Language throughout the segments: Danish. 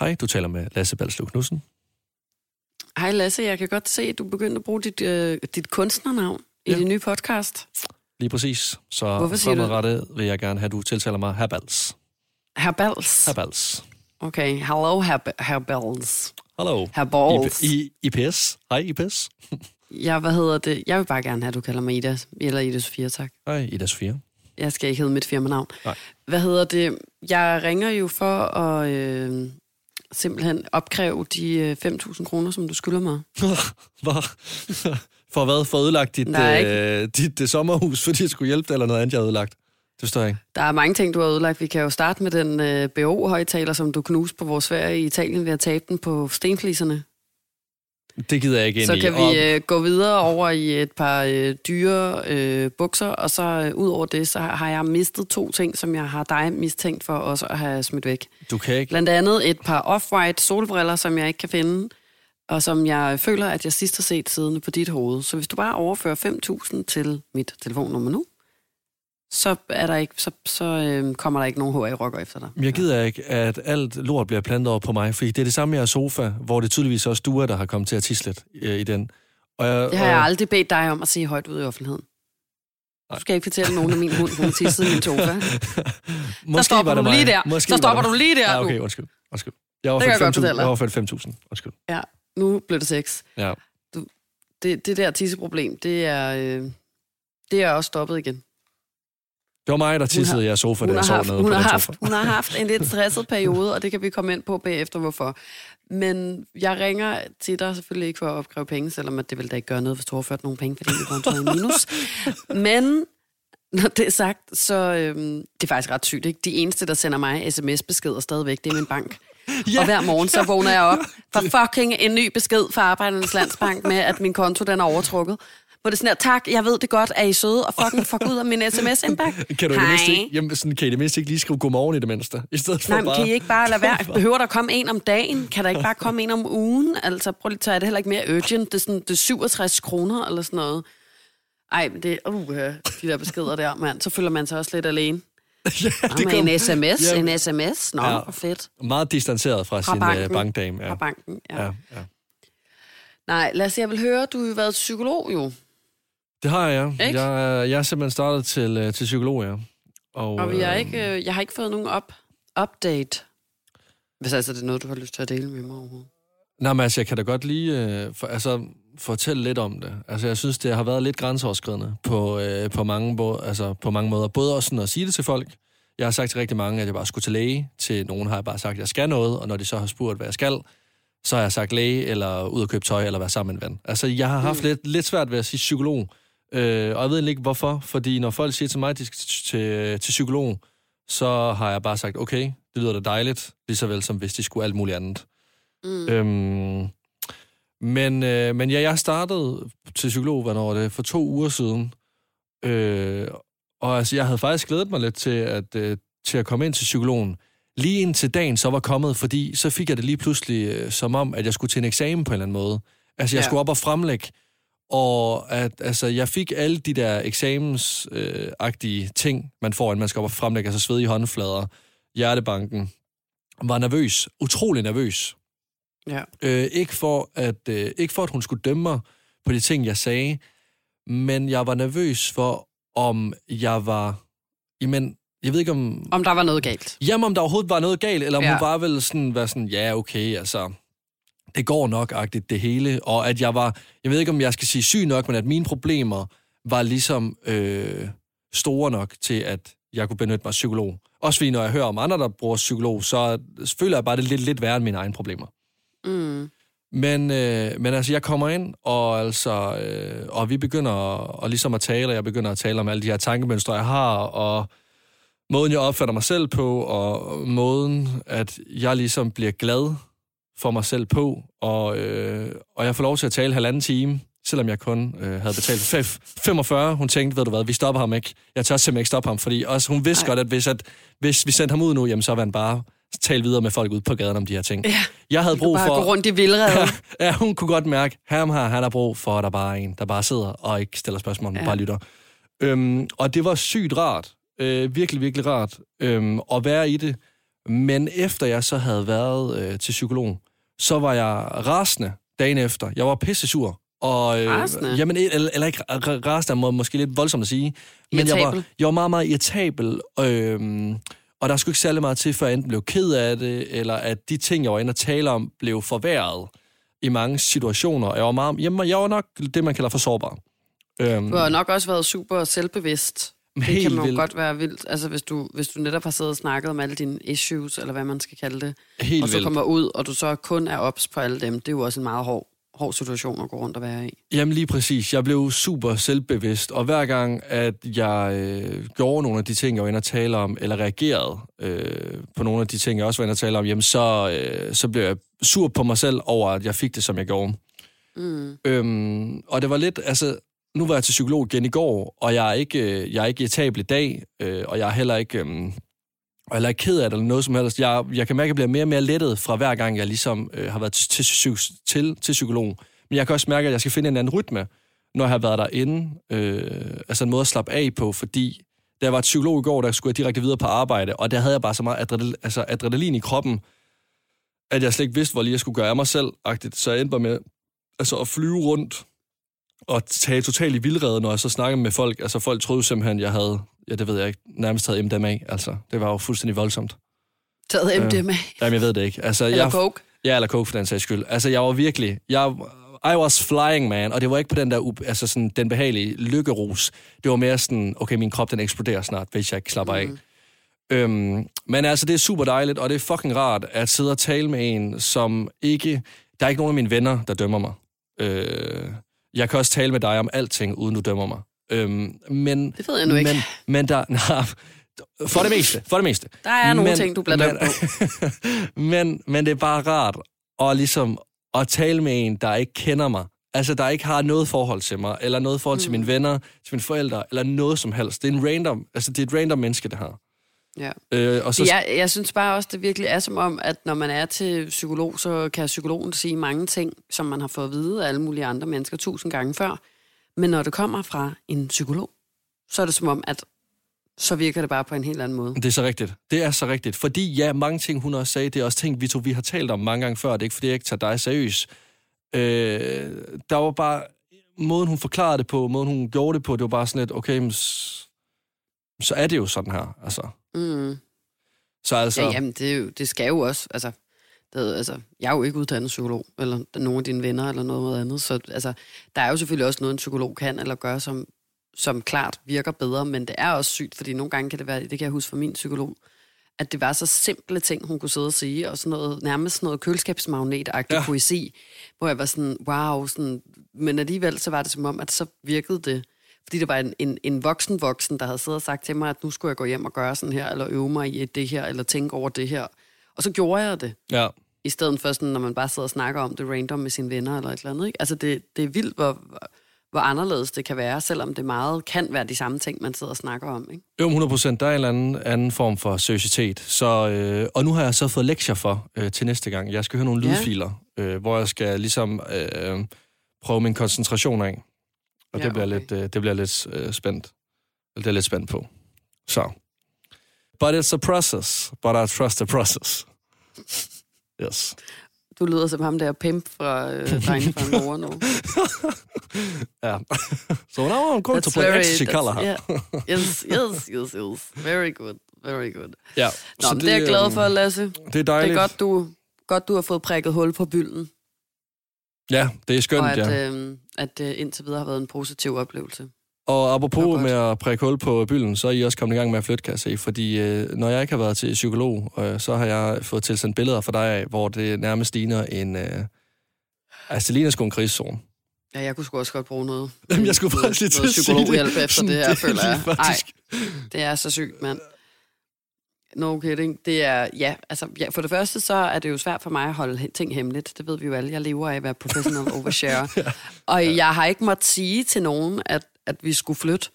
Hej, du taler med Lasse Balslev Knudsen. Hej Lasse, jeg kan godt se, at du begynder at bruge dit, øh, dit kunstnernavn i Ja. din nye podcast. Lige præcis. Så Hvorfor siger du fremadrettet vil jeg gerne have, at du tiltaler mig Herr Bals. Herr Bals. Herr Bals. Okay, hello Herr, Herr Bals. Hallo. Herr Balls. I, I, IPS. Hej, IPS. Ja, hvad hedder det? Jeg vil bare gerne have, at du kalder mig Ida, eller Ida Sofia, tak. Hej, Ida Sofia. Jeg skal ikke hedde mit firmanavn. Nej. Hvad hedder det? Jeg ringer jo for at øh, simpelthen opkræve de øh, 5.000 kroner, som du skylder mig. Hvad? For hvad? For ødelagt dit, Nej, øh, dit øh, sommerhus, fordi jeg skulle hjælpe dig, eller noget andet, jeg har ødelagt? Det forstår jeg ikke. Der er mange ting, du har ødelagt. Vi kan jo starte med den øh, BO-højtaler, som du knuste på vores ferie i Italien ved at tabe den på stenfliserne. Det gider jeg ikke ind Så i. kan Og- vi øh, gå videre over i et par øh, dyre øh, bukser, og så øh, ud over det, så har jeg mistet to ting, som jeg har dig mistænkt for også at have smidt væk. Du kan ikke... Blandt andet et par off-white solbriller, som jeg ikke kan finde, og som jeg føler, at jeg sidst har set siddende på dit hoved. Så hvis du bare overfører 5.000 til mit telefonnummer nu, så, er der ikke, så, så øh, kommer der ikke nogen HR-rocker efter dig. Jeg gider ikke, at alt lort bliver plantet over på mig, fordi det er det samme med jeres sofa, hvor det tydeligvis også du er, der har kommet til at lidt øh, i den. Og jeg, Det har jeg og, aldrig bedt dig om at sige højt ud i offentligheden. Du skal ikke fortælle nogen, at min hund hun tissede i min sofa. Måske så stopper du mig. lige der. Måske så stopper du lige der Ja, okay, undskyld. undskyld. Jeg jeg godt overførte 5.000. fortælle dig. Jeg overførte 5.000. Undskyld. Ja, nu blev det sex. Ja. Det, det der tisseproblem, det er, øh, det er også stoppet igen. Det var mig, der tissede jeres sofa, da Hun jeg har, sov nede hun, på har den haft, sofa. hun har haft en lidt stresset periode, og det kan vi komme ind på bagefter, hvorfor. Men jeg ringer til dig selvfølgelig ikke for at opkræve penge, selvom at det vil da ikke gøre noget, hvis du har overført nogle penge, fordi vi konto i minus. Men når det er sagt, så øhm, det er faktisk ret sygt. Ikke? De eneste, der sender mig sms-beskeder stadigvæk, det er min bank. Ja, og hver morgen, så vågner jeg op for fucking en ny besked fra Arbejdernes Landsbank med, at min konto den er overtrukket. Hvor det er sådan her, tak, jeg ved det godt, er I søde, og fucking fuck ud af min sms-indback. Kan du det mindste ikke, jamen, sådan, kan I det mindste ikke lige skrive godmorgen i det mindste? I stedet for Nej, men bare... kan I ikke bare lade være? Behøver der komme en om dagen? Kan der ikke bare komme en om ugen? Altså, prøv lige at tage det heller ikke mere urgent. Det er, sådan, det er 67 kroner eller sådan noget. Ej, men det er, uh, de der beskeder der, mand. Så føler man sig også lidt alene. ja, det kom en sms, Ja. en sms. Nå, Ja. fedt. meget distanceret fra, Fra sin banken. uh, bankdame. Ja. Fra banken, ja. Ja, ja. Nej, lad os jeg vil høre, du har jo været psykolog jo. Det har jeg. Ikke? Jeg, jeg er simpelthen startet til, uh, til psykolog, ja. Og, Og vi er øh, ikke, øh, jeg har ikke fået nogen op, update. Hvis altså det er noget, du har lyst til at dele med mig overhovedet. Nej, men altså, jeg kan da godt lige øh, for, altså, fortælle lidt om det. Altså, jeg synes, det har været lidt grænseoverskridende på, øh, på, mange, bo, altså, på mange måder. Både også sådan at sige det til folk. Jeg har sagt til rigtig mange, at jeg bare skulle til læge. Til nogen har jeg bare sagt, at jeg skal noget, og når de så har spurgt, hvad jeg skal, så har jeg sagt læge, eller ud og købe tøj, eller være sammen med en ven. Altså, jeg har haft mm. lidt, lidt svært ved at sige psykolog. Øh, og jeg ved ikke, hvorfor. Fordi når folk siger til mig, at de skal til, til, psykolog, så har jeg bare sagt, okay, det lyder da dejligt, lige så vel som hvis de skulle alt muligt andet. Mm. Øhm, men, øh, men ja, jeg startede til psykolog, hvornår det, for to uger siden. Øh, og altså, jeg havde faktisk glædet mig lidt til at, øh, til at komme ind til psykologen. Lige indtil dagen så var kommet, fordi så fik jeg det lige pludselig øh, som om, at jeg skulle til en eksamen på en eller anden måde. Altså, jeg ja. skulle op og fremlægge, og at altså, jeg fik alle de der eksamensagtige øh, ting, man får, inden man skal op og fremlægge, altså svedige håndflader, hjertebanken, var nervøs, utrolig nervøs. Ja. Øh, ikke, for at, øh, ikke for, at hun skulle dømme mig på de ting, jeg sagde, men jeg var nervøs for, om jeg var... Jamen, jeg ved ikke om... Om der var noget galt. Jamen, om der overhovedet var noget galt, eller om ja. hun bare ville sådan være sådan, ja, okay, altså, det går nok-agtigt det hele, og at jeg var, jeg ved ikke, om jeg skal sige syg nok, men at mine problemer var ligesom øh, store nok til, at jeg kunne benytte mig af psykolog. Også fordi, når jeg hører om andre, der bruger psykolog, så føler jeg bare, det lidt, lidt værre end mine egne problemer. Mm. Men, øh, men altså, jeg kommer ind, og, altså, øh, og vi begynder at, og ligesom at tale, og jeg begynder at tale om alle de her tankemønstre, jeg har, og måden, jeg opfatter mig selv på, og måden, at jeg ligesom bliver glad for mig selv på, og, øh, og jeg får lov til at tale halvanden time, selvom jeg kun øh, havde betalt fef- 45. Hun tænkte, ved du hvad, vi stopper ham ikke. Jeg tør simpelthen ikke stoppe ham, fordi også hun vidste Ej. godt, at hvis, at hvis vi sendte ham ud nu, jamen, så vil han bare tale videre med folk ude på gaden om de her ting. Ja, Jeg havde brug bare for... gå rundt i vildrede. ja, hun kunne godt mærke, ham her, han har brug for, at der bare er en, der bare sidder og ikke stiller spørgsmål, men Ja. bare lytter. Øhm, og det var sygt rart. Øh, virkelig, virkelig rart øhm, at være i det. Men efter jeg så havde været øh, til psykolog, så var jeg rasende dagen efter. Jeg var pisse sur. Og, øh, Rasende? Jamen, eller, eller ikke ra- ra- rasende, må, måske lidt voldsomt at sige. Men jeg var, jeg var meget, meget irritabel. Øh, og der skulle ikke særlig meget til, før jeg enten blev ked af det, eller at de ting, jeg var inde og tale om, blev forværret i mange situationer. Jeg var, meget, jamen, jeg var nok det, man kalder for sårbar. Øhm, Du har nok også været super selvbevidst. Det Helt kan man jo vildt. godt være vildt. Altså, hvis du, hvis du netop har siddet og snakket om alle dine issues, eller hvad man skal kalde det, helt og så vildt. kommer ud, og du så kun er ops på alle dem, det er jo også en meget hård, hård situation at gå rundt og være i. Jamen lige præcis. Jeg blev super selvbevidst, og hver gang, at jeg øh, gjorde nogle af de ting, jeg var inde og tale om, eller reagerede øh, på nogle af de ting, jeg også var inde og tale om, jamen så, øh, så blev jeg sur på mig selv over, at jeg fik det, som jeg gjorde. Mm. Øhm, og det var lidt, altså, nu var jeg til psykolog igen i går, og jeg er ikke, øh, jeg er ikke irritabel i dag, øh, og jeg er heller ikke, Øh, og jeg er ked af det eller noget som helst. Jeg, jeg kan mærke, at jeg bliver mere og mere lettet fra hver gang, jeg ligesom øh, har været til, til, til, til psykolog. Men jeg kan også mærke, at jeg skal finde en anden rytme, når jeg har været derinde. Øh, altså en måde at slappe af på, fordi da jeg var til psykolog i går, der skulle jeg direkte videre på arbejde, og der havde jeg bare så meget adrenalin, altså adrenalin i kroppen, at jeg slet ikke vidste, hvor lige jeg skulle gøre af mig selv. -agtigt. Så jeg endte bare med altså, at flyve rundt og tage totalt i vildrede, når jeg så snakkede med folk. Altså folk troede simpelthen, jeg havde, ja det ved jeg ikke, nærmest taget MDMA. Altså, det var jo fuldstændig voldsomt. Taget Øh, MDMA. Jamen, jeg ved det ikke. Altså, Eller jeg, coke. Ja, eller coke for den sags skyld. Altså, jeg var virkelig... Jeg, I was flying, man. Og det var ikke på den der, altså sådan, den behagelige lykkerus. Det var mere sådan, okay, min krop, den eksploderer snart, hvis jeg ikke slapper af. Øhm, men altså, det er super dejligt, og det er fucking rart at sidde og tale med en, som ikke... Der er ikke nogen af mine venner, der dømmer mig. Øh, jeg kan også tale med dig om alting, uden du dømmer mig. Øhm, men, Det ved jeg nu ikke. Men, men der... Nej, for det meste, for det meste. Der er nogle ting, du bliver dømt men, men, men det er bare rart at, ligesom, at tale med en, der ikke kender mig. Altså, der ikke har noget forhold til mig, eller noget forhold mm. til mine venner, til mine forældre, eller noget som helst. Det er en random, altså det er et random menneske, det her. Ja. Øh, og så, Jeg, jeg synes bare også, det virkelig er som om, at når man er til psykolog, så kan psykologen sige mange ting, som man har fået at vide af alle mulige andre mennesker tusind gange før. Men når det kommer fra en psykolog, så er det som om, at så virker det bare på en helt anden måde. Det er så rigtigt. Det er så rigtigt. Fordi ja, mange ting, hun også sagde, det er også ting, vi to vi har talt om mange gange før. Det er ikke, fordi jeg ikke tager dig seriøst. Øh, der var bare... Måden, hun forklarede det på, måden, hun gjorde det på, det var bare sådan lidt, okay, så er det jo sådan her. Altså. Mm. Så altså... Ja, jamen, det, er jo, det skal jo også, altså, det, altså, jeg er jo ikke uddannet psykolog, eller er nogen af dine venner, eller noget andet, så altså, der er jo selvfølgelig også noget, en psykolog kan eller gør, som, som klart virker bedre, men det er også sygt, fordi nogle gange kan det være, det kan jeg huske fra min psykolog, at det var så simple ting, hun kunne sidde og sige, og sådan noget, nærmest sådan noget køleskabsmagnet-agtig ja. poesi, hvor jeg var sådan, wow, sådan, men alligevel så var det som om, at så virkede det, fordi det var en, en, en voksen voksen, der havde siddet og sagt til mig, at nu skulle jeg gå hjem og gøre sådan her, eller øve mig i det her, eller tænke over det her. Og så gjorde jeg det, Ja. i stedet for sådan, når man bare sidder og snakker om det random med sine venner, eller et eller andet. Ikke? Altså det, det er vildt, hvor, hvor anderledes det kan være, selvom det meget kan være de samme ting, man sidder og snakker om. Ikke? Jo, 100 procent. Der er en eller anden, anden form for seriøsitet. Så, øh, og nu har jeg så fået lektier for øh, til næste gang. Jeg skal høre nogle Ja. lydfiler, øh, hvor jeg skal ligesom øh, prøve min koncentration af. Og Ja, det bliver okay. lidt, øh, det bliver lidt øh, spændt. Det er lidt spændt på. Så. But it's a process. But I trust the process. Yes. Du lyder som ham der pimp fra øh, drengene fra Norge nu. Ja. so now I'm going to play ecstasy color her. yeah. Yes, yes, yes, yes. Very good, very good. Ja. Nå, så det, det er jeg glad øhm, for, Lasse. Det er Det dejligt. er godt, du, godt, du har fået prikket hul på bylden, Ja, det er skønt, og at, ja. øh, at øh, indtil videre har været en positiv oplevelse. Og Det apropos med at prikke hul på bylden, så er I også kommet i gang med at flytte, kan jeg se. Fordi øh, når jeg ikke har været til psykolog, øh, så har jeg fået tilsendt billeder fra dig af, hvor det nærmest ligner en... Øh, altså, det ligner sgu en krigszone. Ja, jeg kunne sgu også godt bruge noget. Jamen, jeg skulle faktisk lige til at sige det. efter det her, det er føler jeg. Ej, det er så sygt, mand. No kidding. Det er, ja, altså, ja, for det første så er det jo svært for mig at holde ting hemmeligt. Det ved vi jo alle. Jeg lever af at være professional overshare. Og jeg har ikke måttet sige til nogen, at, at vi skulle flytte.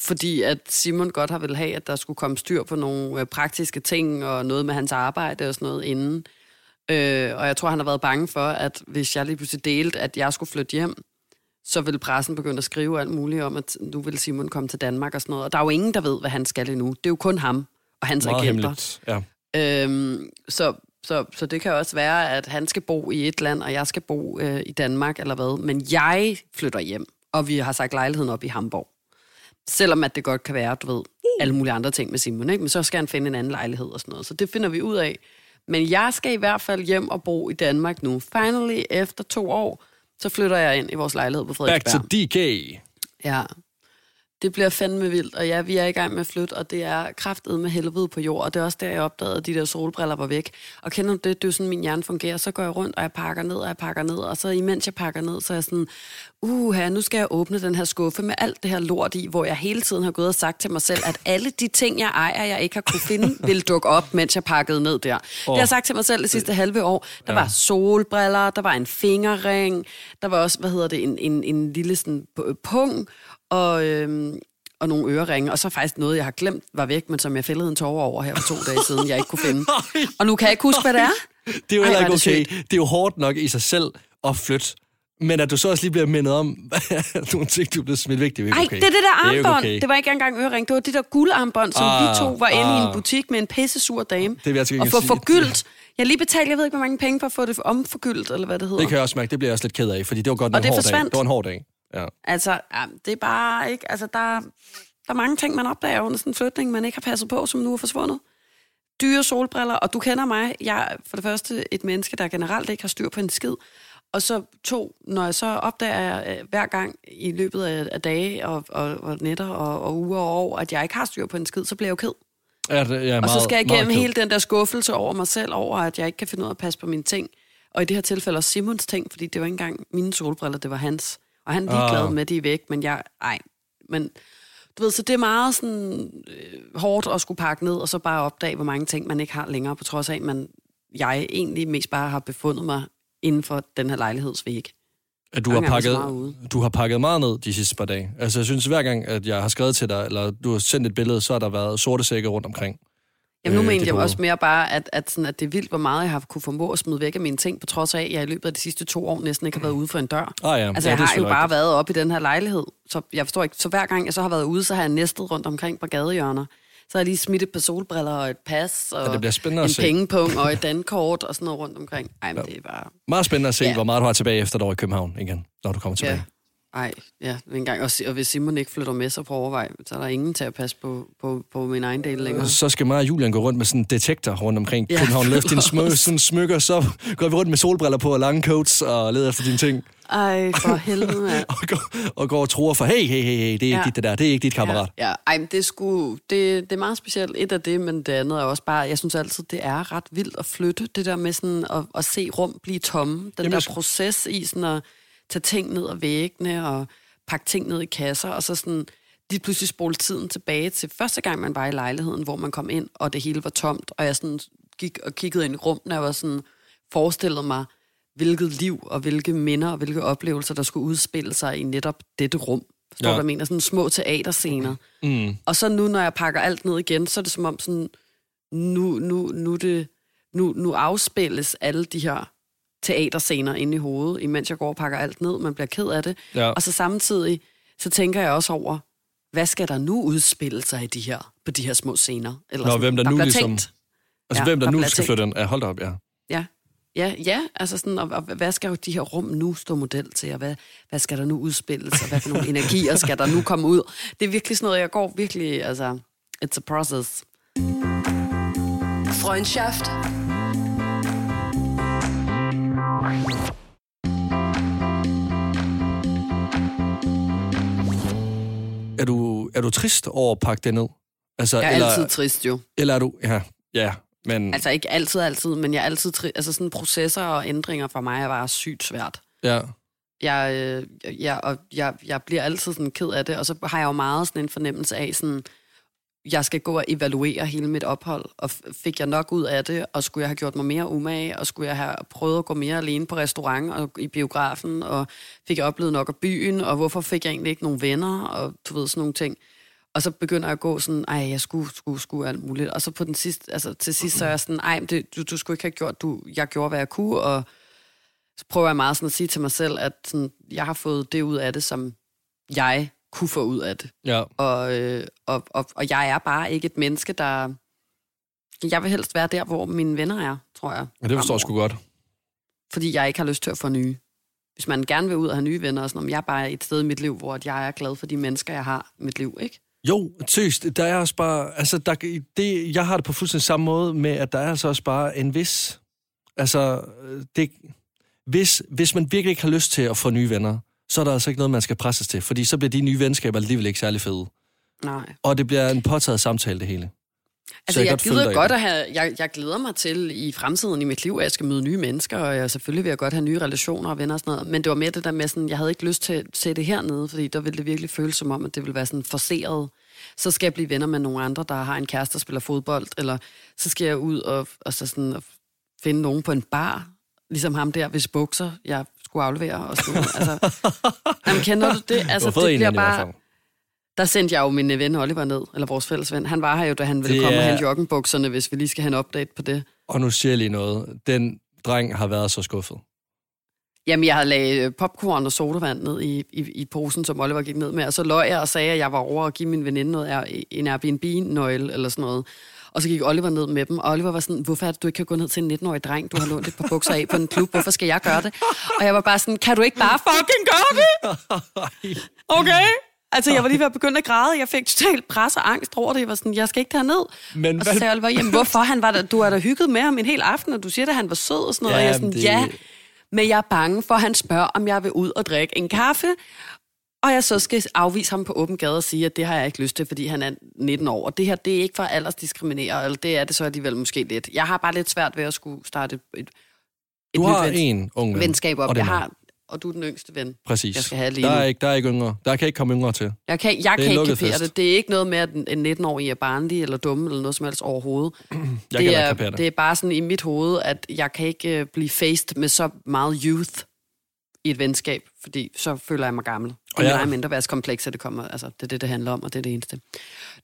Fordi at Simon godt har vil have, at der skulle komme styr på nogle øh, praktiske ting og noget med hans arbejde og sådan noget inden. Øh, og jeg tror, han har været bange for, at hvis jeg lige pludselig delte, at jeg skulle flytte hjem, så vil pressen begynde at skrive alt muligt om, at nu vil Simon komme til Danmark og sådan noget. Og der er jo ingen, der ved, hvad han skal endnu. Det er jo kun ham og hans Meget agenter. hemmeligt. Ja. Øhm, så, så, så det kan også være, at han skal bo i et land, og jeg skal bo øh, i Danmark, eller hvad. Men jeg flytter hjem, og vi har sagt lejligheden op i Hamburg. Selvom at det godt kan være, du ved, alle mulige andre ting med Simon, ikke? men så skal han finde en anden lejlighed og sådan noget. Så det finder vi ud af. Men jeg skal i hvert fald hjem og bo i Danmark nu. Finally, efter to år, så flytter jeg ind i vores lejlighed på Back Frederiksberg. to DK. Ja. Det bliver fandme vildt, og ja, vi er i gang med at flytte, og det er kraftet med helvede på jord, og det er også der, jeg opdagede, at de der solbriller var væk. Og kender du det? Det er sådan, min hjerne fungerer. Så går jeg rundt, og jeg pakker ned, og jeg pakker ned, og så imens jeg pakker ned, så er jeg sådan, uh, her, nu skal jeg åbne den her skuffe med alt det her lort i, hvor jeg hele tiden har gået og sagt til mig selv, at alle de ting, jeg ejer, jeg ikke har kunne finde, vil dukke op, mens jeg pakkede ned der. Oh. Det har jeg sagt til mig selv det sidste halve år. Der ja. var solbriller, der var en fingerring, der var også, hvad hedder det, en, en, en lille sådan pung, og, øhm, og nogle øreringe, og så faktisk noget, jeg har glemt, var væk, men som jeg fældede en tårer over her for to dage siden, jeg ikke kunne finde. Og nu kan jeg ikke huske, hvad det er. Det er jo heller ikke det okay. Det er jo hårdt nok i sig selv at flytte. Men at du så også lige bliver mindet om nogle ting, du bliver smidt væk, det er ikke Ej, okay. det er det der er armbånd. okay. Det var ikke engang ørering. Det var det der guldarmbånd, som Ah, vi to var inde i en ah. butik med en pisse sur dame. vil jeg og få sige. forgyldt. Jeg lige betalt, jeg ved ikke, hvor mange penge for at få det omforgyldt, eller hvad det hedder. Det kan jeg også mærke, det bliver jeg også lidt ked af, fordi det var godt Og en det hård dag. Det var en hård dag. Ja. Altså, det er bare ikke... Altså, der, der er mange ting, man opdager under sådan en flytning, man ikke har passet på, som nu er forsvundet. Dyre solbriller, og du kender mig. Jeg er for det første et menneske, der generelt ikke har styr på en skid. Og så to, når jeg så opdager jeg øh, hver gang i løbet af, af dage og, og, og nætter og, og uger og år, at jeg ikke har styr på en skid, så bliver jeg jo ked. Ja, det, ja, Og meget, så skal jeg igennem hele den der skuffelse over mig selv, over at jeg ikke kan finde ud af at passe på mine ting. Og i det her tilfælde også Simons ting, fordi det var ikke engang mine solbriller, det var hans. Og han er ligeglad Ah. med, at de er væk, men jeg... Ej, men... Du ved, så det er meget sådan øh, hårdt at skulle pakke ned, og så bare opdage, hvor mange ting, man ikke har længere, på trods af, at man, jeg egentlig mest bare har befundet mig inden for den her lejlighedsvæg. At du har, pakket, du har pakket meget ned de sidste par dage. Altså, jeg synes, hver gang, at jeg har skrevet til dig, eller du har sendt et billede, så har der været sorte sække rundt omkring. Jamen nu Øh, det jeg også mere bare, at, at, sådan, at det er vildt, hvor meget jeg har kunne formå at smide væk af mine ting, på trods af, at jeg i løbet af de sidste to år næsten ikke har været ude for en dør. Ah, ja. Altså, ja, jeg det har jo bare været oppe i den her lejlighed, så jeg forstår ikke. Så hver gang jeg så har været ude, så har jeg næstet rundt omkring på gadehjørner. Så har jeg lige smidt et par solbriller og et pas, og Ja, det bliver spændende en pengepung og et dankort og sådan noget rundt omkring. Ej, men det er bare... Meget spændende at se, Ja. hvor meget du har tilbage efter et år i København igen, når du kommer tilbage. Ja. Ej, ja, en gang. Og, og hvis Simon ikke flytter med sig på overvej, så er der ingen til at passe på, på, på min egen del længere. Så skal mig og Julian gå rundt med sådan en detektor rundt omkring Ja, København. Løft dine det smø, sådan smykker, så går vi rundt med solbriller på og lange coats og leder efter dine ting. Ej, for helvede, mand. Og går, og går og tror for, hey, hey, hey, hey, det er ikke Ja. dit det der, det er ikke dit kammerat. Ja, ja. Ej, men det, er sgu, det, det er meget specielt. Et af det, men det andet er også bare, jeg synes altid, det er ret vildt at flytte. Det der med sådan at, at se rum blive tomme. Den Jamen, der proces i sådan at tage ting ned af væggene og pakke ting ned i kasser, og så sådan lige pludselig spole tiden tilbage til første gang, man var i lejligheden, hvor man kom ind, og det hele var tomt, og jeg sådan gik og kiggede ind i rummene, og var sådan forestillede mig, hvilket liv og hvilke minder og hvilke oplevelser, der skulle udspille sig i netop dette rum. Forstår Ja. ja. du, hvad jeg mener? Sådan små teaterscener. Mm. Og så nu, når jeg pakker alt ned igen, så er det som om sådan, nu, nu, nu, det, nu, nu afspilles alle de her teaterscener inde i hovedet, imens jeg går og pakker alt ned. Man bliver ked af det. Ja. Og så samtidig, så tænker jeg også over, hvad skal der nu udspille sig i de her, på de her små scener? Eller Nå, sådan, hvem der nu bliver ligesom- Tænkt. Altså, Ja, hvem der der nu skal tænkt. flytte ind? Ja, hold op, ja. Ja. Ja, ja, altså sådan, og, og hvad skal jo de her rum nu stå model til, og hvad, hvad skal der nu udspilles, og hvad for nogle energier skal der nu komme ud? Det er virkelig sådan noget, jeg går virkelig, altså, it's a process. Freundschaft. Er du, er du trist over at pakke det ned? Altså, Jeg er eller, altid trist jo. Eller er du... Ja, ja men... Altså ikke altid, altid, men jeg er altid trist. Altså sådan processer og ændringer for mig er bare sygt svært. ja. Jeg, øh, jeg, og jeg, jeg bliver altid sådan ked af det, og så har jeg jo meget sådan en fornemmelse af sådan, jeg skal gå og evaluere hele mit ophold, og fik jeg nok ud af det, og skulle jeg have gjort mig mere umage, og skulle jeg have prøvet at gå mere alene på restaurant og i biografen, og fik jeg oplevet nok af byen, og hvorfor fik jeg egentlig ikke nogen venner, og du ved sådan nogle ting. Og så begynder jeg at gå sådan, ej, jeg skulle, skulle, skulle alt muligt. Og så på den sidste, altså til sidst, så er jeg sådan, ej, det, du, du skulle ikke have gjort, du, jeg gjorde, hvad jeg kunne, og så prøver jeg meget sådan at sige til mig selv, at sådan, jeg har fået det ud af det, som jeg kunne få ud af det. Ja. Og, øh, og, og, og jeg er bare ikke et menneske, der... Jeg vil helst være der, hvor mine venner er, tror jeg. Men det forstår jeg sgu godt. Fordi jeg ikke har lyst til at få nye. Hvis man gerne vil ud og have nye venner, og sådan, om jeg er bare et sted i mit liv, hvor jeg er glad for de mennesker, jeg har i mit liv, ikke? Jo, seriøst, der er også bare, altså, der, det, jeg har det på fuldstændig samme måde med, at der er altså også bare en vis, altså, det, hvis, hvis man virkelig ikke har lyst til at få nye venner, så er der altså ikke noget, man skal presses til, fordi så bliver de nye venskaber alligevel ikke særlig fede. Nej. Og det bliver en påtaget samtale, det hele. Altså, jeg, jeg gider godt at have, jeg, jeg glæder mig til i fremtiden i mit liv, at jeg skal møde nye mennesker, og jeg selvfølgelig vil jeg godt have nye relationer og venner og sådan noget. Men det var mere det der med sådan, jeg havde ikke lyst til at se det hernede, fordi der ville det virkelig føles som om, at det ville være sådan forseret. Så skal jeg blive venner med nogle andre, der har en kæreste, der spiller fodbold, eller så skal jeg ud og, og så sådan, og finde nogen på en bar, ligesom ham der, hvis bukser, jeg skulle aflevere og sådan. Altså, jamen, kender du det? Altså, det, det bliver bare... Der sendte jeg jo min ven Oliver ned, eller vores fælles ven. Han var her jo, da han ville det komme er... og hente joggenbukserne, hvis vi lige skal have en update på det. Og nu siger jeg lige noget. Den dreng har været så skuffet. Jamen, jeg havde lagt popcorn og sodavand ned i, i, i posen, som Oliver gik ned med, og så løg jeg og sagde, at jeg var over og give min veninde noget, en Airbnb-nøgle eller sådan noget. Og så gik Oliver ned med dem, og Oliver var sådan, hvorfor er det, du ikke kan gå ned til en 19-årig dreng, du har lånt et par bukser af på en klub, hvorfor skal jeg gøre det? Og jeg var bare sådan, kan du ikke bare fucking gøre det? Okay? Altså, jeg var lige ved at begynde at græde. Jeg fik totalt pres og angst over det. Jeg var sådan, jeg skal ikke derned. Men og så sagde Oliver, jamen hvorfor? Han var der, du har da hygget med ham en hel aften, og du siger, at han var sød og sådan noget. Ja, og jeg er sådan, det... ja, men jeg er bange for, at han spørger, om jeg vil ud og drikke en kaffe. Og jeg så skal afvise ham på åben gade og sige, at det har jeg ikke lyst til, fordi han er 19 år. Og det her, det er ikke for aldersdiskriminere, eller det er det så alligevel måske lidt. Jeg har bare lidt svært ved at skulle starte et, et du har en ung ven, venskab op. Jeg har og du er den yngste ven. Præcis. Jeg skal have lige der er, ikke, der er ikke yngre. Der kan ikke komme yngre til. Jeg kan, jeg kan ikke kapere det. Det er ikke noget med, at en 19-årig er barnlig eller dum eller noget som helst overhovedet. jeg det, kan er, det. det er bare sådan i mit hoved, at jeg kan ikke uh, blive faced med så meget youth i et venskab, fordi så føler jeg mig gammel. Og jeg er mindre værtskompleks, at det kommer. Altså, det er det, det handler om, og det er det eneste.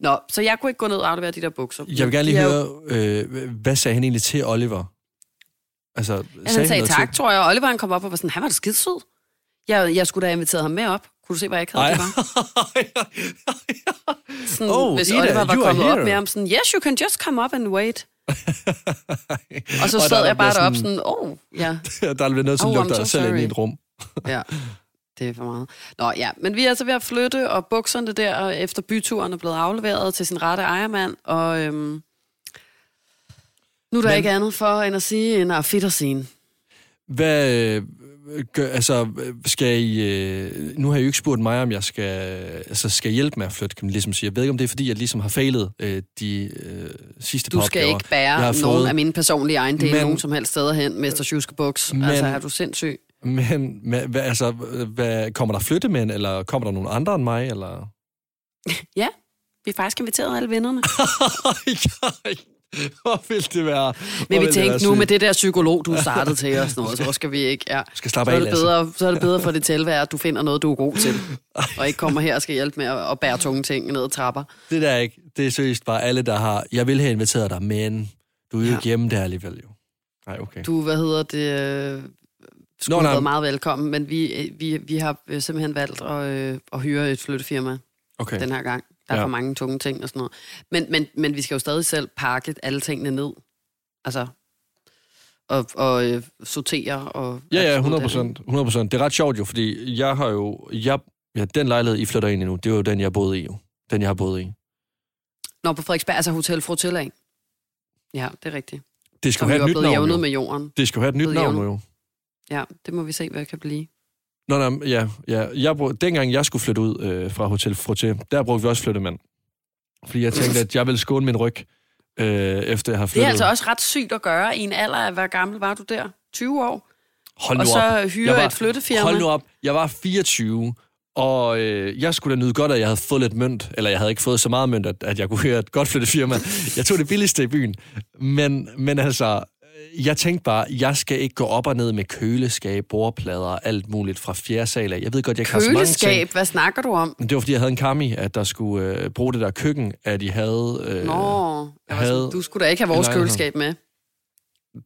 Nå, så jeg kunne ikke gå ned og aflevere de der bukser. Jeg vil gerne lige høre, jo... øh, hvad sagde han egentlig til Oliver? Altså, sagde han sagde tak, til? tror jeg. Oliver han kom op og var sådan, han var da skidesød. Jeg, jeg skulle da have inviteret ham med op. Kunne du se, hvad jeg ikke havde? Det var? sådan, oh, hvis Ida, Oliver var kommet op med ham, sådan, yes, you can just come up and wait. og så sad jeg bare deroppe sådan, oh, ja. der er nødt til at oh, lukke dig selv ind i et rum. Ja, det er for meget. Nå ja, men vi er altså ved at flytte, og bukserne der efter byturen er blevet afleveret til sin rette ejermand, og øhm, nu er der men, ikke andet for end at sige en afitterscene. Hvad, gør, altså, skal I, øh, nu har I jo ikke spurgt mig, om jeg skal, altså, skal hjælpe med at flytte, kan man ligesom sige. Jeg ved ikke, om det er, fordi jeg ligesom har fejlet øh, de øh, sidste Du skal ikke bære nogen fået. af mine personlige ejendele men, nogen som helst steder hen, Mester Sjuske Buks. Altså, er du sindssyg? Men, men hvad, altså, hvad, kommer der flyttemænd, eller kommer der nogen andre end mig, eller? ja, vi er faktisk inviteret alle vennerne. Hvor vil det være? Men vi tænkte nu med det der psykolog, du startede til os noget, så skal vi ikke... Ja. Skal så, er det bedre, så er det bedre for det tilvære, at du finder noget, du er god til. Og ikke kommer her og skal hjælpe med at, at bære tunge ting ned ad trapper. Det der ikke. Det er seriøst bare alle, der har... Jeg vil have inviteret dig, men du er jo ja. ikke hjemme der alligevel jo. Nej, okay. Du, hvad hedder det... Øh, skulle Nå, have meget velkommen, men vi, vi, vi har simpelthen valgt at, øh, at hyre et flyttefirma okay. den her gang. Der er ja. for mange tunge ting og sådan noget. Men, men, men vi skal jo stadig selv pakke alle tingene ned. Altså, og, og øh, sortere. Og, ja, ja, 100 procent. 100 procent. Det er ret sjovt jo, fordi jeg har jo... Jeg, ja, den lejlighed, I flytter ind i nu, det var jo den, jeg boede i jo. Den, jeg har boet i. Nå, på Frederiksberg, altså Hotel Frotilla? Ja, det er rigtigt. Det skal have et nyt navn, jo. med jorden. Det skal have et nyt navn, jo. Ja, det må vi se, hvad det kan blive. Nå, nej, ja, ja. Jeg brug, dengang jeg skulle flytte ud øh, fra Hotel Frotté, der brugte vi også flyttemand. Fordi jeg tænkte, at jeg ville skåne min ryg, øh, efter jeg har flyttet. Det er altså også ret sygt at gøre i en alder af, hvor gammel var du der? 20 år? Hold nu og så hyre var, et flyttefirma? Hold nu op. Jeg var 24, og øh, jeg skulle da nyde godt, at jeg havde fået lidt mønt, eller jeg havde ikke fået så meget mønt, at, at jeg kunne høre et godt flyttefirma. Jeg tog det billigste i byen. Men, men altså, jeg tænkte bare, jeg skal ikke gå op og ned med køleskab, bordplader og alt muligt fra fjerde sal af. Jeg ved godt, jeg kan? Mange ting. Hvad snakker du om? Det var, fordi jeg havde en kami, at der skulle øh, bruge det der køkken, at de havde... Øh, Nå, havde sådan, du skulle da ikke have vores køleskab med.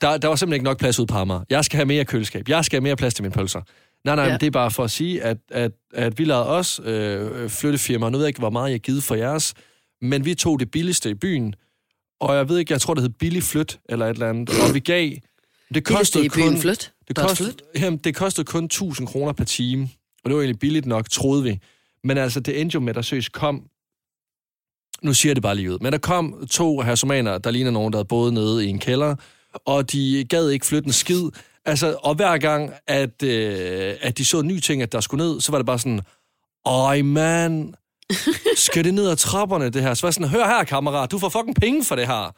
Der, der var simpelthen ikke nok plads ud på mig. Jeg skal have mere køleskab. Jeg skal have mere plads til mine pølser. Nej, nej, ja. det er bare for at sige, at, at, at vi lavede også øh, flyttefirma. Nu ved jeg ikke, hvor meget jeg har givet for jeres, men vi tog det billigste i byen, og jeg ved ikke, jeg tror, det hed billig flyt, eller et eller andet, og vi gav... Det kostede byen kun, flyt. det, kostede, jamen, det kostede kun 1000 kroner per time, og det var egentlig billigt nok, troede vi. Men altså, det endte jo med, at der søs kom... Nu siger jeg det bare lige ud. Men der kom to hersomaner, der ligner nogen, der havde boet nede i en kælder, og de gad ikke flytte en skid. Altså, og hver gang, at, øh, at de så en ny ting, at der skulle ned, så var det bare sådan, Øj, mand, skal det ned ad trapperne, det her? Så var sådan, hør her, kammerat, du får fucking penge for det her.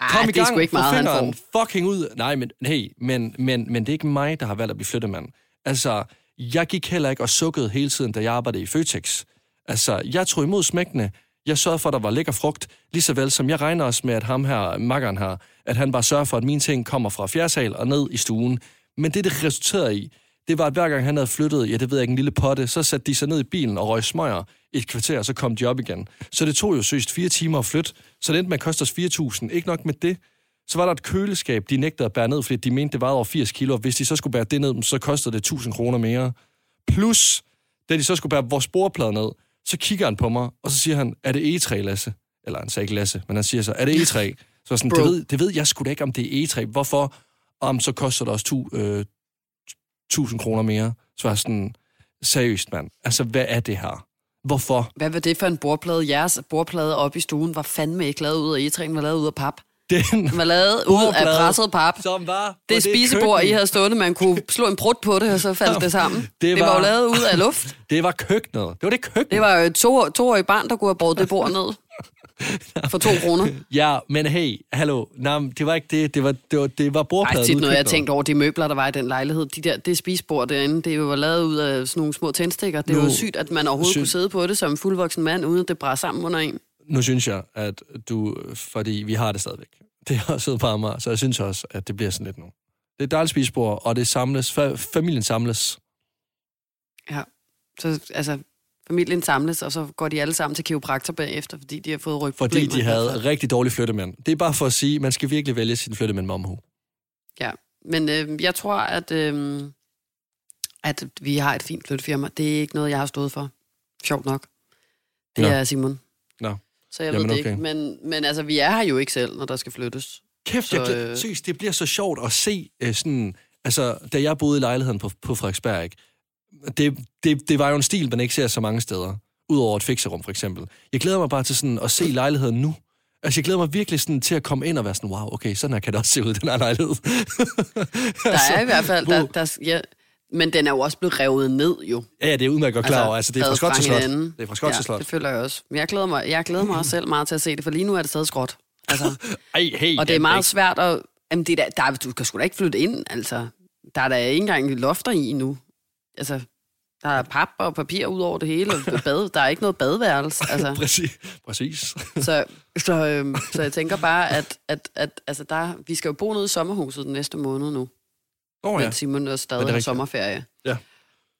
Kom Ej, i det er gang, sgu ikke meget, han får. fucking ud. Nej, men, hey, men, men, men det er ikke mig, der har valgt at blive flyttemand. Altså, jeg gik heller ikke og sukkede hele tiden, da jeg arbejdede i Føtex. Altså, jeg tog imod smækkene. Jeg sørgede for, at der var lækker frugt. Lige så vel som jeg regner også med, at ham her, makkeren her, at han bare sørger for, at mine ting kommer fra fjerdsal og ned i stuen. Men det, det resulterede i, det var, at hver gang han havde flyttet, ja, det ved jeg ikke, en lille potte, så satte de sig ned i bilen og røg smøger et kvarter, og så kom de op igen. Så det tog jo søst fire timer at flytte, så det endte med at koste os 4.000. Ikke nok med det, så var der et køleskab, de nægtede at bære ned, fordi de mente, det vejede over 80 kilo, og hvis de så skulle bære det ned, så kostede det 1000 kroner mere. Plus, da de så skulle bære vores bordplade ned, så kigger han på mig, og så siger han, er det E3, Lasse? Eller han sagde ikke Lasse, men han siger så, er det E3? Så sådan, Bro. det ved, det ved jeg sgu da ikke, om det er E3. Hvorfor? Om så koster det også 1000 kroner mere. Så var jeg sådan, seriøst mand, altså hvad er det her? Hvorfor? Hvad var det for en bordplade? Jeres bordplade oppe i stuen var fandme ikke lavet ud af egetræen, var lavet ud af pap. Den var lavet ud af presset pap. som var på Det spisebord, I køkken. havde stående, man kunne slå en brud på det, og så faldt det sammen. Det Det var, var- jo lavet ud af luft. Det var køkkenet. Det var det køkken. Det var jo et to, toårig barn, der kunne have brugt det bord ned. For to kroner. Ja, men hey, hallo. Nej, det var ikke det. Det var, det var, det var Ej, bordpladen. tit ude i noget, jeg tænkte over, de møbler, der var i den lejlighed. De der, det spisebord derinde, det var lavet ud af sådan nogle små tændstikker. Det Nu jo sygt, at man overhovedet sy- kunne sidde på det som en fuldvoksen mand, uden at det brænder sammen under en. Nu synes jeg, at du... Fordi vi har det stadigvæk. Det også ude på Amager, så jeg synes også, at det bliver sådan lidt nu. Det er et dejligt spisebord, og det samles. Fa- familien samles. Ja. Så altså, familien samles, og så går de alle sammen til kiropraktor bagefter, fordi de har fået Fordi rygproblemer. de havde rigtig dårlige flyttemænd. Det er bare for at sige, at man skal virkelig vælge sin flyttemænd med omhu. Ja, men øh, jeg tror, at, øh, at vi har et fint flyttefirma. Det er ikke noget, jeg har stået for. Sjovt nok. Det Nå. er Simon. Nå. Så jeg Jamen, ved det okay. ikke. Men, men altså, vi er her jo ikke selv, når der skal flyttes. Kæft, Så, jeg, glæ- øh, seriøst, det bliver så sjovt at se øh, sådan... Altså, da jeg boede i lejligheden på, på Frederiksberg, ikke? Det, det, det var jo en stil, man ikke ser så mange steder. Udover et fikserum, for eksempel. Jeg glæder mig bare til sådan at se lejligheden nu. Altså, jeg glæder mig virkelig sådan til at komme ind og være sådan, wow, okay, sådan her kan det også se ud, den her lejlighed. Der er i hvert fald... Der, der, ja, men den er jo også blevet revet ned, jo. ja, ja, det er udmærket godt klar over. Altså, det er fra skot til slot. Det er fra skot ja, til slot. det føler jeg også. Men jeg glæder mig, jeg glæder mig også selv meget til at se det, for lige nu er det stadig skråt. Altså, Ej, hey, og det er meget ikke- svært at... Jamen, det er der, der, du kan sgu da ikke flytte ind, altså. Der er der ikke engang lofter i nu. Altså, der er pap og papir ud over det hele, og bad, der er ikke noget badeværelse. Altså, Præcis. Præcis. så, så, øhm, så jeg tænker bare, at, at, at altså der, vi skal jo bo nede i sommerhuset den næste måned nu, oh, ja. mens Simon Er stadig rigtigt? sommerferie. Ja.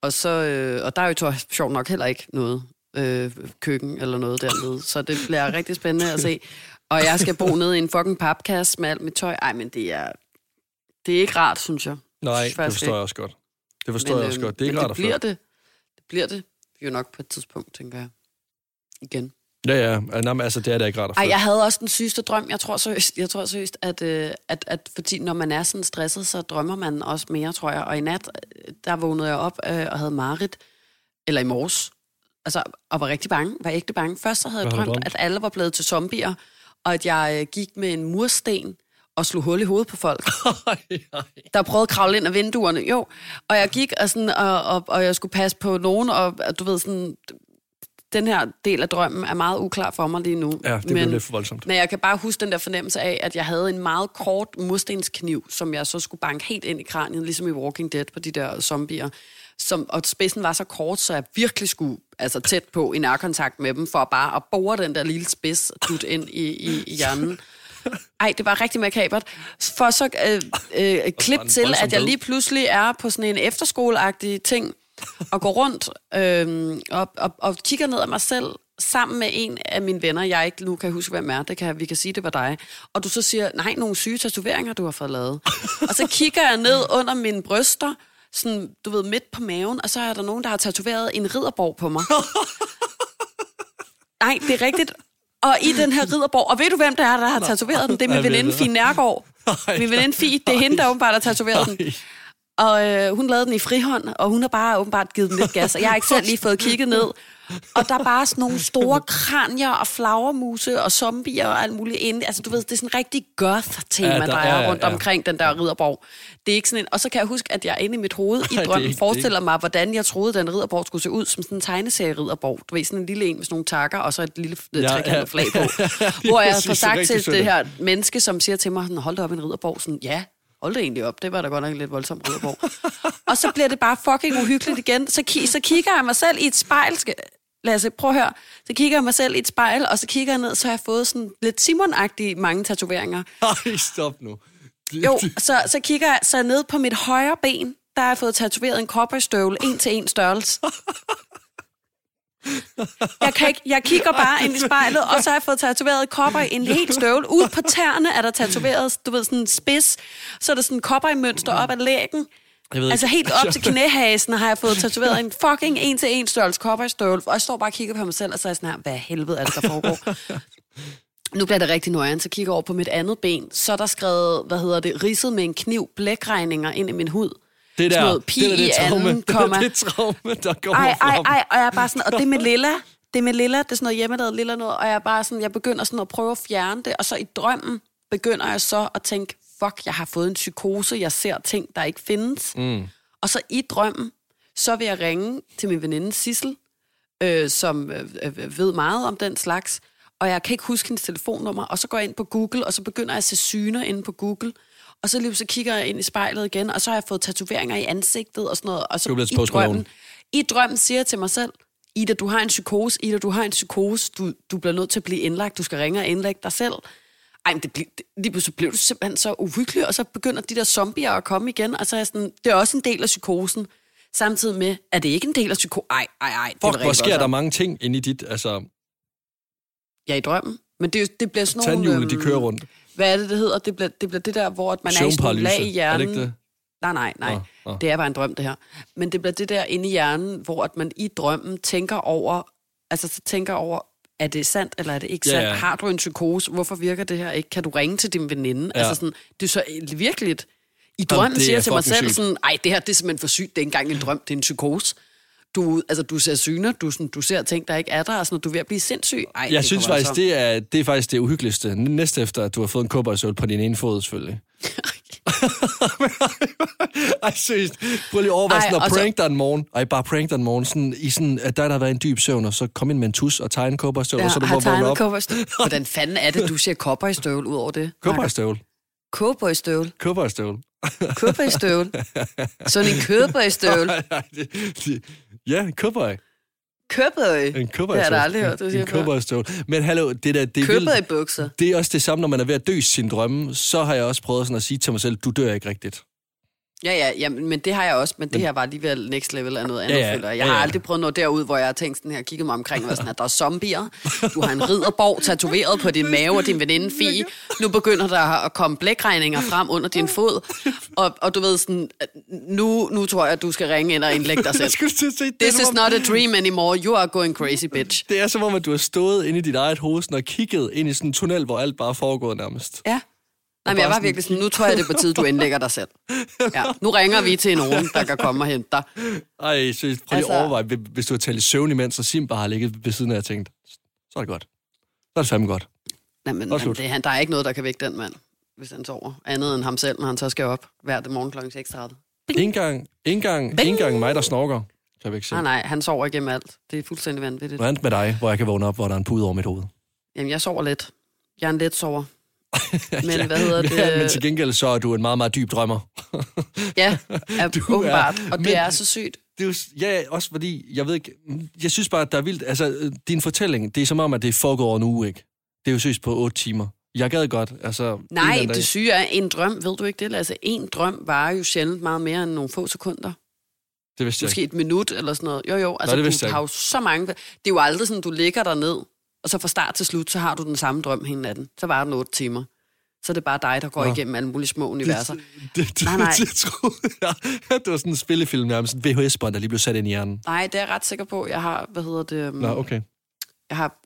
Og, så, øh, og der er jo så sjovt nok heller ikke noget øh, køkken eller noget dernede, så det bliver rigtig spændende at se. Og jeg skal bo nede i en fucking papkasse med alt mit tøj. Ej, men det er, det er ikke rart, synes jeg. Nej, Synes det forstår ikke. jeg også godt. Det forstår jeg også øhm, godt. Det er men ikke rart det bliver det. Det bliver det jo nok på et tidspunkt, tænker jeg. Igen. Ja, ja. Nej, men altså, det er da ikke rart at Ej, jeg havde også den sygeste drøm. Jeg tror seriøst, jeg tror seriøst at, øh, at, at fordi når man er sådan stresset, så drømmer man også mere, tror jeg. Og i nat, øh, der vågnede jeg op øh, og havde marit, eller i morges, altså, og var rigtig bange, var ægte bange. Først så havde jeg Hvad du drømt, drømt? at alle var blevet til zombier, og at jeg øh, gik med en mursten og slog hul i hovedet på folk, der prøvede at kravle ind af vinduerne. Jo, og jeg gik, og, sådan, og, og, og jeg skulle passe på nogen, og og du ved sådan, den her del af drømmen er meget uklar for mig lige nu. Ja, det blev lidt voldsomt. Men jeg kan bare huske den der fornemmelse af, at jeg havde en meget kort murstenskniv, som jeg så skulle banke helt ind i kraniet, ligesom i Walking Dead på de der zombier. Som, og spidsen var så kort, så jeg virkelig skulle altså tæt på i nærkontakt med dem, for bare at bore den der lille spids dut ind i, i, i hjernen. Ej, det var rigtig makabert. For så øh, øh, klip til, at jeg lige pludselig er på sådan en efterskoleagtig ting, og går rundt øh, og, og, og kigger ned af mig selv, sammen med en af mine venner, jeg ikke nu kan huske, hvem er, det kan, vi kan sige, det var dig. Og du så siger, nej, nogle syge tatoveringer, du har fået lavet. og så kigger jeg ned under mine bryster, sådan, du ved, midt på maven, og så er der nogen, der har tatoveret en ridderborg på mig. Nej, det er rigtigt. Og i den her ridderborg. Og ved du, hvem der er, der har tatoveret den? Det er min veninde det. Fie Nærgaard. Min veninde Fie, det er hende, der åbenbart har tatoveret den. Og øh, hun lavede den i frihånd, og hun har bare åbenbart givet den lidt gas. Og jeg har ikke selv lige fået kigget ned. Og der er bare sådan nogle store kranier og flagermuse og zombier og alt muligt inde. Altså, du ved, det er sådan en rigtig goth-tema, Ja, ja, der- der, er ja, ja, rundt ja. omkring den der ridderborg. Det er ikke sådan en... Og så kan jeg huske, at jeg inde i mit hoved i drømmen ikke- forestiller mig, hvordan jeg troede, den ridderborg skulle se ud som sådan en tegneserie-ridderborg. Du ved, sådan en lille en med sådan nogle takker, og så et lille Ja, ja, ja. trekantet flag på. hvor jeg det er sagt til det her menneske, som siger til mig, hold da op en ridderborg, sådan, ja, hold det egentlig op, det var da godt nok en lidt voldsom ridderborg. og så bliver det bare fucking uhyggeligt igen. Så, ki- så kigger jeg mig selv i et spejl, skal, Lasse, prøv at høre. Så kigger jeg mig selv i et spejl, og så kigger jeg ned, så har jeg fået sådan lidt Simon-agtige mange tatoveringer. Ej, stop nu. Jo, så, så kigger jeg så ned på mit højre ben, der har jeg fået tatoveret en cowboystøvle, en til en størrelse. Jeg, kan ikke, jeg kigger bare ind i spejlet, og så har jeg fået tatoveret cowboy en helt støvle. Ude på tæerne er der tatoveret, du ved, sådan en spids. Så er der sådan en cowboy-mønster op ad lægen. Jeg ved Altså helt op til knæhasen har jeg fået tatoveret en fucking en til en størrelse cowboystøvle. Og jeg står bare og kigger på mig selv, og så er jeg sådan her, hvad helvede er det, der foregår? Nu bliver det rigtig nøjeren, så kigger over på mit andet ben. Så er der skrevet, hvad hedder det, ridset med en kniv, blækregninger ind i min hud. Det der, noget pi det der, det i traume, anden, det, der, komma. det traume, der kommer Ej, ej, ej, og jeg er bare sådan, og det med lilla, det med lilla, det er sådan noget hjemmelavet lilla noget, og jeg er bare sådan, jeg begynder sådan at prøve at fjerne det, og så i drømmen begynder jeg så at tænke, fuck, jeg har fået en psykose, jeg ser ting, der ikke findes. Mm. Og så i drømmen, så vil jeg ringe til min veninde Sissel, øh, som øh, øh, ved meget om den slags, og jeg kan ikke huske hendes telefonnummer, og så går jeg ind på Google, og så begynder jeg at se syner inde på Google, og så lige så kigger jeg ind i spejlet igen, og så har jeg fået tatoveringer i ansigtet og sådan noget, og så Du er i drømmen, i drømmen siger jeg til mig selv, Ida, du har en psykose, Ida, du har en psykose, du, du bliver nødt til at blive indlagt, du skal ringe og indlægge dig selv. Ej, men det, blev, det, pludselig blev du simpelthen så uhyggelig, og så begynder de der zombier at komme igen, og så er jeg sådan, det er også en del af psykosen. Samtidig med, er det ikke en del af psykosen? Ej, ej, ej. det Fuck, hvor sker der mange ting inde i dit, altså, Ja, i drømmen. Men det, det bliver sådan nogle... tandhjulene, de øhm, kører rundt. Hvad er det, det hedder? Det bliver det, bliver det der, hvor at man er i sådan lag i hjernen. er det ikke det? Nej, nej, nej. Nå, nå. Det er bare en drøm, det her. Men det bliver det der inde i hjernen, hvor at man i drømmen tænker over, altså så tænker over, er det sandt, eller er det ikke Ja, sandt? ja. Har du en psykose? Hvorfor virker det her ikke? Kan du ringe til din veninde? Ja. Altså sådan, det er så virkelig... I drømmen det siger er jeg til mig selv sygt. sådan, ej, det her det er simpelthen for sygt, det er engang en drøm, det er en psykose. Du, altså, du ser syner, du, sådan, du ser ting, der ikke er der, og sådan, du er ved at blive sindssyg. Ej, Jeg det synes faktisk, voldsomt. det er, det er faktisk det uhyggeligste. Næste efter, at du har fået en kobbersøl på din ene fod, selvfølgelig. Ej, seriøst. Prøv lige at overveje Ej, sådan og at prank dig en morgen. Ej, bare prank dig en morgen. Sådan, i sådan, at der, der har været en dyb søvn, og så kom ind med en tus og tegne en kobberstøvl, Ja, og så du må vågne op. Hvordan fanden er det, du siger cowboystøvle ud over det? Kobberstøvl. Cowboystøvle. Kobberstøvl. Cowboystøvle. Sådan en cowboystøvle. Ja, cowboy. Cowboy. En cowboy. Det har jeg aldrig hørt, du siger En før. cowboystøvl. Men hallo, det der, det er. Cowboybukser. Det er også det samme, når man er ved at dø sin drømme. Så har jeg også prøvet sådan at sige til mig selv, du dør ikke rigtigt. Ja, ja, ja, men det har jeg også, men det her var alligevel next level af noget andet, Ja, ja, ja, ja, føler jeg. ja, Jeg har ja. aldrig prøvet noget derud, hvor jeg har tænkt sådan her, kigget mig omkring og sådan, at der er zombier, du har en ridderborg tatoveret på din mave og din veninde Fie, nu begynder der at komme blækregninger frem under din fod, og, og du ved sådan, nu, nu tror jeg, at du skal ringe ind og indlægge dig selv. This is not a dream anymore, you are going crazy, bitch. det er som om, at du har stået inde i dit eget hoved sådan og kigget ind i sådan en tunnel, hvor alt bare foregået nærmest. Ja. Nej, men jeg var virkelig sådan, nu tror jeg, det er på tide, du indlægger dig selv. Ja. Nu ringer vi til nogen, der kan komme og hente dig. Ej, så prøv lige Altså- at overveje, hvis- du har talt i søvn imens, og Sim bare har ligget ved siden af og tænkt, så er det godt. Så er det fandme godt. Nej, men, jamen, det, han, der er ikke noget, der kan vække den mand, hvis han sover. Andet end ham selv, når han så skal op hver morgen kl. 6.30. Ingen gang, ingen gang, ingen gang mig, der snorker, kan vi ikke se. Nej, nej, han sover igennem alt. Det er fuldstændig vanvittigt. Hvad andet med dig, hvor jeg kan vågne op, hvor der er en pude over mit hoved? Jamen, jeg sover lidt. Jeg er en let sover. Men hvad hedder Ja, det? men til gengæld så er du en meget, meget dyb drømmer. Ja, er, Du åbenbart. er- Og men- det er så sygt. Det er jo, ja, også fordi, jeg ved ikke, jeg synes bare, at der er vildt, altså, øh, din fortælling, det er som om, at det foregået over en uge, ikke? Det er jo seriøst på otte timer. Jeg gad godt, altså... Nej, det syge er en drøm. Ved du ikke det? Altså, en drøm varer jo sjældent meget mere end nogle få sekunder. Det vidste jeg Måske ikke. et minut eller sådan noget. Jo, jo. Altså, det du har jo så mange... Det er jo aldrig sådan, du ligger der ned, og så fra start til slut, så har du den samme drøm hele natten. Så var den otte timer. Så er det bare dig, der går Nå. igennem alle mulige små universer. Det, det, det, Nej, nej. det troede jeg. Det var sådan en spillefilm nærmest. En VHS-bånd, der lige blev sat ind i hjernen. Nej, det er jeg ret sikker på. Jeg har, hvad hedder det... Um, Nå, okay. Jeg har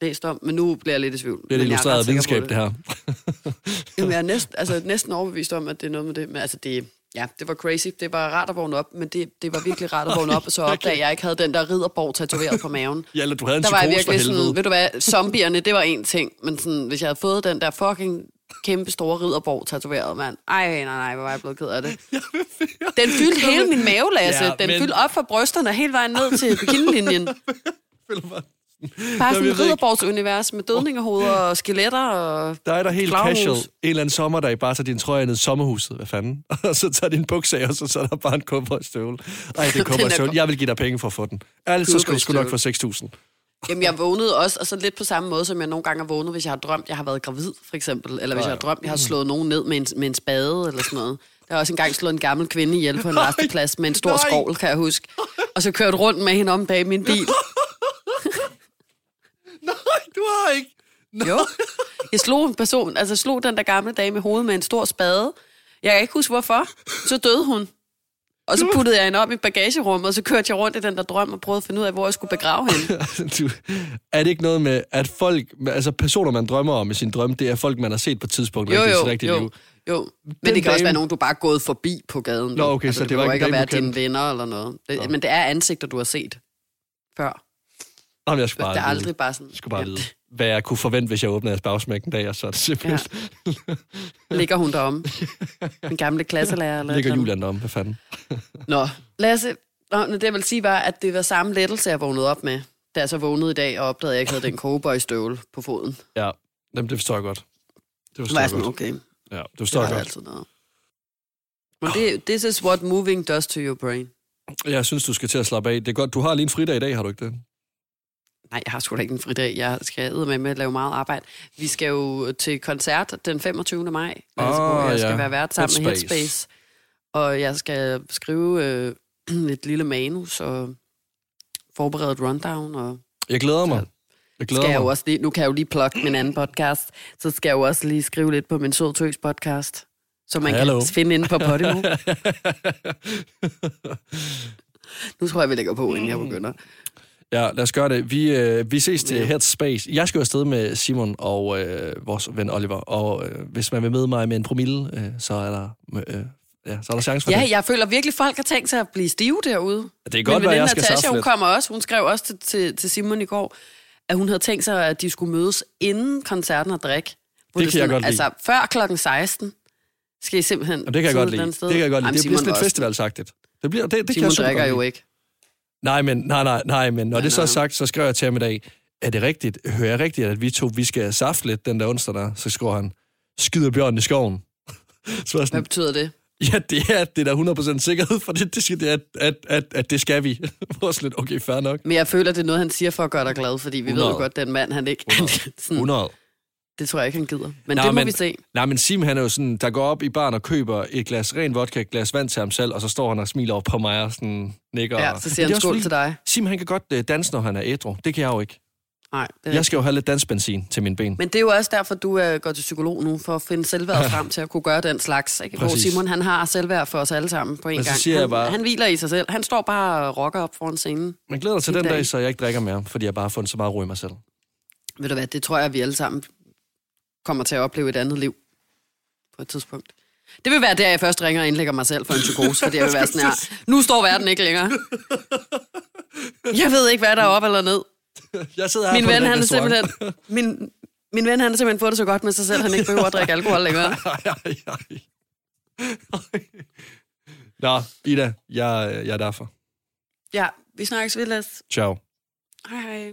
læst om, men nu bliver jeg lidt i tvivl. Det er det Men jeg ret illustrerede sikker på videnskab, det her. Jamen, jeg er næsten, altså, næsten overbevist om, at det er noget med det. Men altså, det, ja, det var crazy. Det var rart at vågne op, men det, det var virkelig rart at vågne op, og så opdage, at jeg ikke havde den der ridderborg tatoveret på maven. Ja, eller du havde en Der var jeg virkelig helvede. sådan, ved du hvad, zombierne, det var en ting, men sådan, hvis jeg havde fået den der fucking kæmpe store ridderborg tatoveret, mand. Ej, nej, nej, hvor var jeg blevet ked af det. Den fyldte hele min mave, Lasse. Ja, Den men- fyldte op fra brysterne hele vejen ned til bikinilinjen. Bare Jeg sådan et ridderborgsunivers med dødningehoveder og skeletter og... Der er der helt Flagmus. casual. En eller anden sommerdag, bare tager din trøje ned i sommerhuset. Hvad fanden? Og så tager din bukser af, og så, så er der bare en cowboystøvle. Ej, det er cowboystøvle. kom- Jeg vil give dig penge for at få den. Ærligt, så skulle du sgu nok få 6.000. Jamen, jeg vågnede også, og så lidt på samme måde, som jeg nogle gange har vågnet, hvis jeg har drømt, jeg har været gravid, for eksempel. Eller hvis jeg har drømt, jeg har slået nogen ned med en, med en spade, eller sådan noget. Der har også engang slået en gammel kvinde ihjel på en resteplads med en stor nej. skovl, kan jeg huske. Og så kørte rundt med hende om bag min bil. Nej, du har ikke. Jo. Jeg slog en person, altså slog den der gamle dame i hovedet med en stor spade. Jeg kan ikke huske, hvorfor. Så døde hun. Og så puttede jeg hende op i bagagerummet, og så kørte jeg rundt i den der drøm og prøvede at finde ud af, hvor jeg skulle begrave hende. du, er det ikke noget med, at folk, altså personer, man drømmer om i sin drøm, det er folk, man har set på et tidspunkt Jo, jo, rigtige jo, liv. jo. Men Den det kan også dame- være nogen, du bare er gået forbi på gaden. Nå, okay, så det var behøver ikke at være dine venner eller noget. Det, Nå. men det er ansigter, du har set før. Jamen, jeg skulle bare Det er aldrig bare sådan... Jeg skulle bare ja, vide, hvad jeg kunne forvente, hvis jeg åbnede bagsmæk en dag, og så er det simpelthen... Ligger hun derom? Den gamle klasselærer? Eller Ja. Ligger. Julian om, hvad fanden? Nå, Lasse, nå, det jeg vil sige var, at det var samme lettelse, jeg vågnede op med, da jeg så vågnede i dag og opdagede, at jeg ikke havde den cowboystøvle på foden. Ja, Jamen, det forstår jeg godt. Det forstår var jeg sådan, godt. okay, Ja, det det forstår var jeg der godt. altid noget. Men det, this is what moving does to your brain. Jeg synes, du skal til at slappe af. Det er godt. Du har lige en fridag i dag, har du ikke det? Nej, jeg har sgu da ikke en fridag. Jeg skal med med at lave meget arbejde. Vi skal jo til koncert den 25. maj, altså, Ah, jeg skal ja. være vært sammen med Headspace. Headspace. Og jeg skal skrive øh, et lille manus og forberede et rundown. Og Jeg glæder mig. Jeg glæder skal jeg mig. jo også lige, nu kan jeg jo lige plukke min anden podcast, så skal jeg jo også lige skrive lidt på min Sød Tøs podcast, som man Hallo. kan finde inde på Podimo. Nu tror jeg, vi lægger på, inden jeg begynder. Ja, lad os gøre det. Vi, øh, vi ses til Headspace. Jeg skal jo afsted med Simon og øh, vores ven Oliver, og øh, hvis man vil møde mig med en promille, øh, så er der... Øh, ja, så er der chance for Ja, det. jeg føler virkelig, folk har tænkt sig at blive stive derude. Det er godt, Min hvad jeg skal Natasha, hun kommer også. Hun skrev også til, til, til Simon i går, at hun havde tænkt sig, at de skulle mødes inden koncerten og drikke. Hvor Det kan jeg godt lide. Altså, før klokken 16 skal I simpelthen Og det kan jeg godt lide. Det kan jeg godt lide. Jamen, Det bliver sådan lidt festivalsagtigt. Det bliver, det, det kan Simon jeg super drikker jo ikke. Nej, men, nej, nej, nej, men når Men, det så er sagt, så skrev jeg til ham i dag, er det rigtigt, hører jeg rigtigt, at vi to, vi skal safte lidt den der onsdag der? Så skriver han, skyder bjørnen i skoven. så jeg Hvad sådan, betyder det? ja, det er, det er der 100% sikkerhed for det, det, skal, det at, at, at, at, det skal vi. Er sådan lidt, okay, fair nok. Men jeg føler, det er noget, han siger for at gøre dig glad, fordi vi ved 100. jo godt, den mand, han ikke... 100. sådan, 100. det tror jeg ikke, han gider. Men Nå, det må men- vi se. Nej, men Sim, han er jo sådan, der går op i baren og køber et glas ren vodka, et glas vand til ham selv, og så står han og smiler over på mig og sådan nikker. Ja, så siger er han skål fordi, til dig. Sim, han kan godt øh, danse, når han er ædru. Det kan jeg jo ikke. Nej, det Jeg skal jo have lidt dansbenzin til mine ben. Men det er jo også derfor, du er går til psykolog nu, for at finde selvværd frem til at kunne gøre den slags. Ikke? Hvor Præcis. Simon, han har selvværd for os alle sammen på en Men gang. siger jeg han, bare- han hviler i sig selv. Han står bare og rocker op foran scenen. Man glæder sig til den dag. dag, så jeg ikke drikker mere, fordi jeg bare har fundet så meget ro i mig selv. Ved du hvad, det tror jeg, vi alle sammen kommer til at opleve et andet liv på et tidspunkt. Det vil være der, jeg først ringer og indlægger mig selv for en psykose, fordi jeg vil være sådan her, nu står verden ikke længere. Jeg ved ikke, hvad der er op eller ned. Jeg sidder her Min ven, han er simpelthen... Min, min ven, han har simpelthen fået det så godt med sig selv, han ikke behøver at drikke alkohol længere. Ej, ej, ej. Nå, Ida, jeg, jeg er derfor. Ja, vi snakkes ved. Ciao. Hej hej.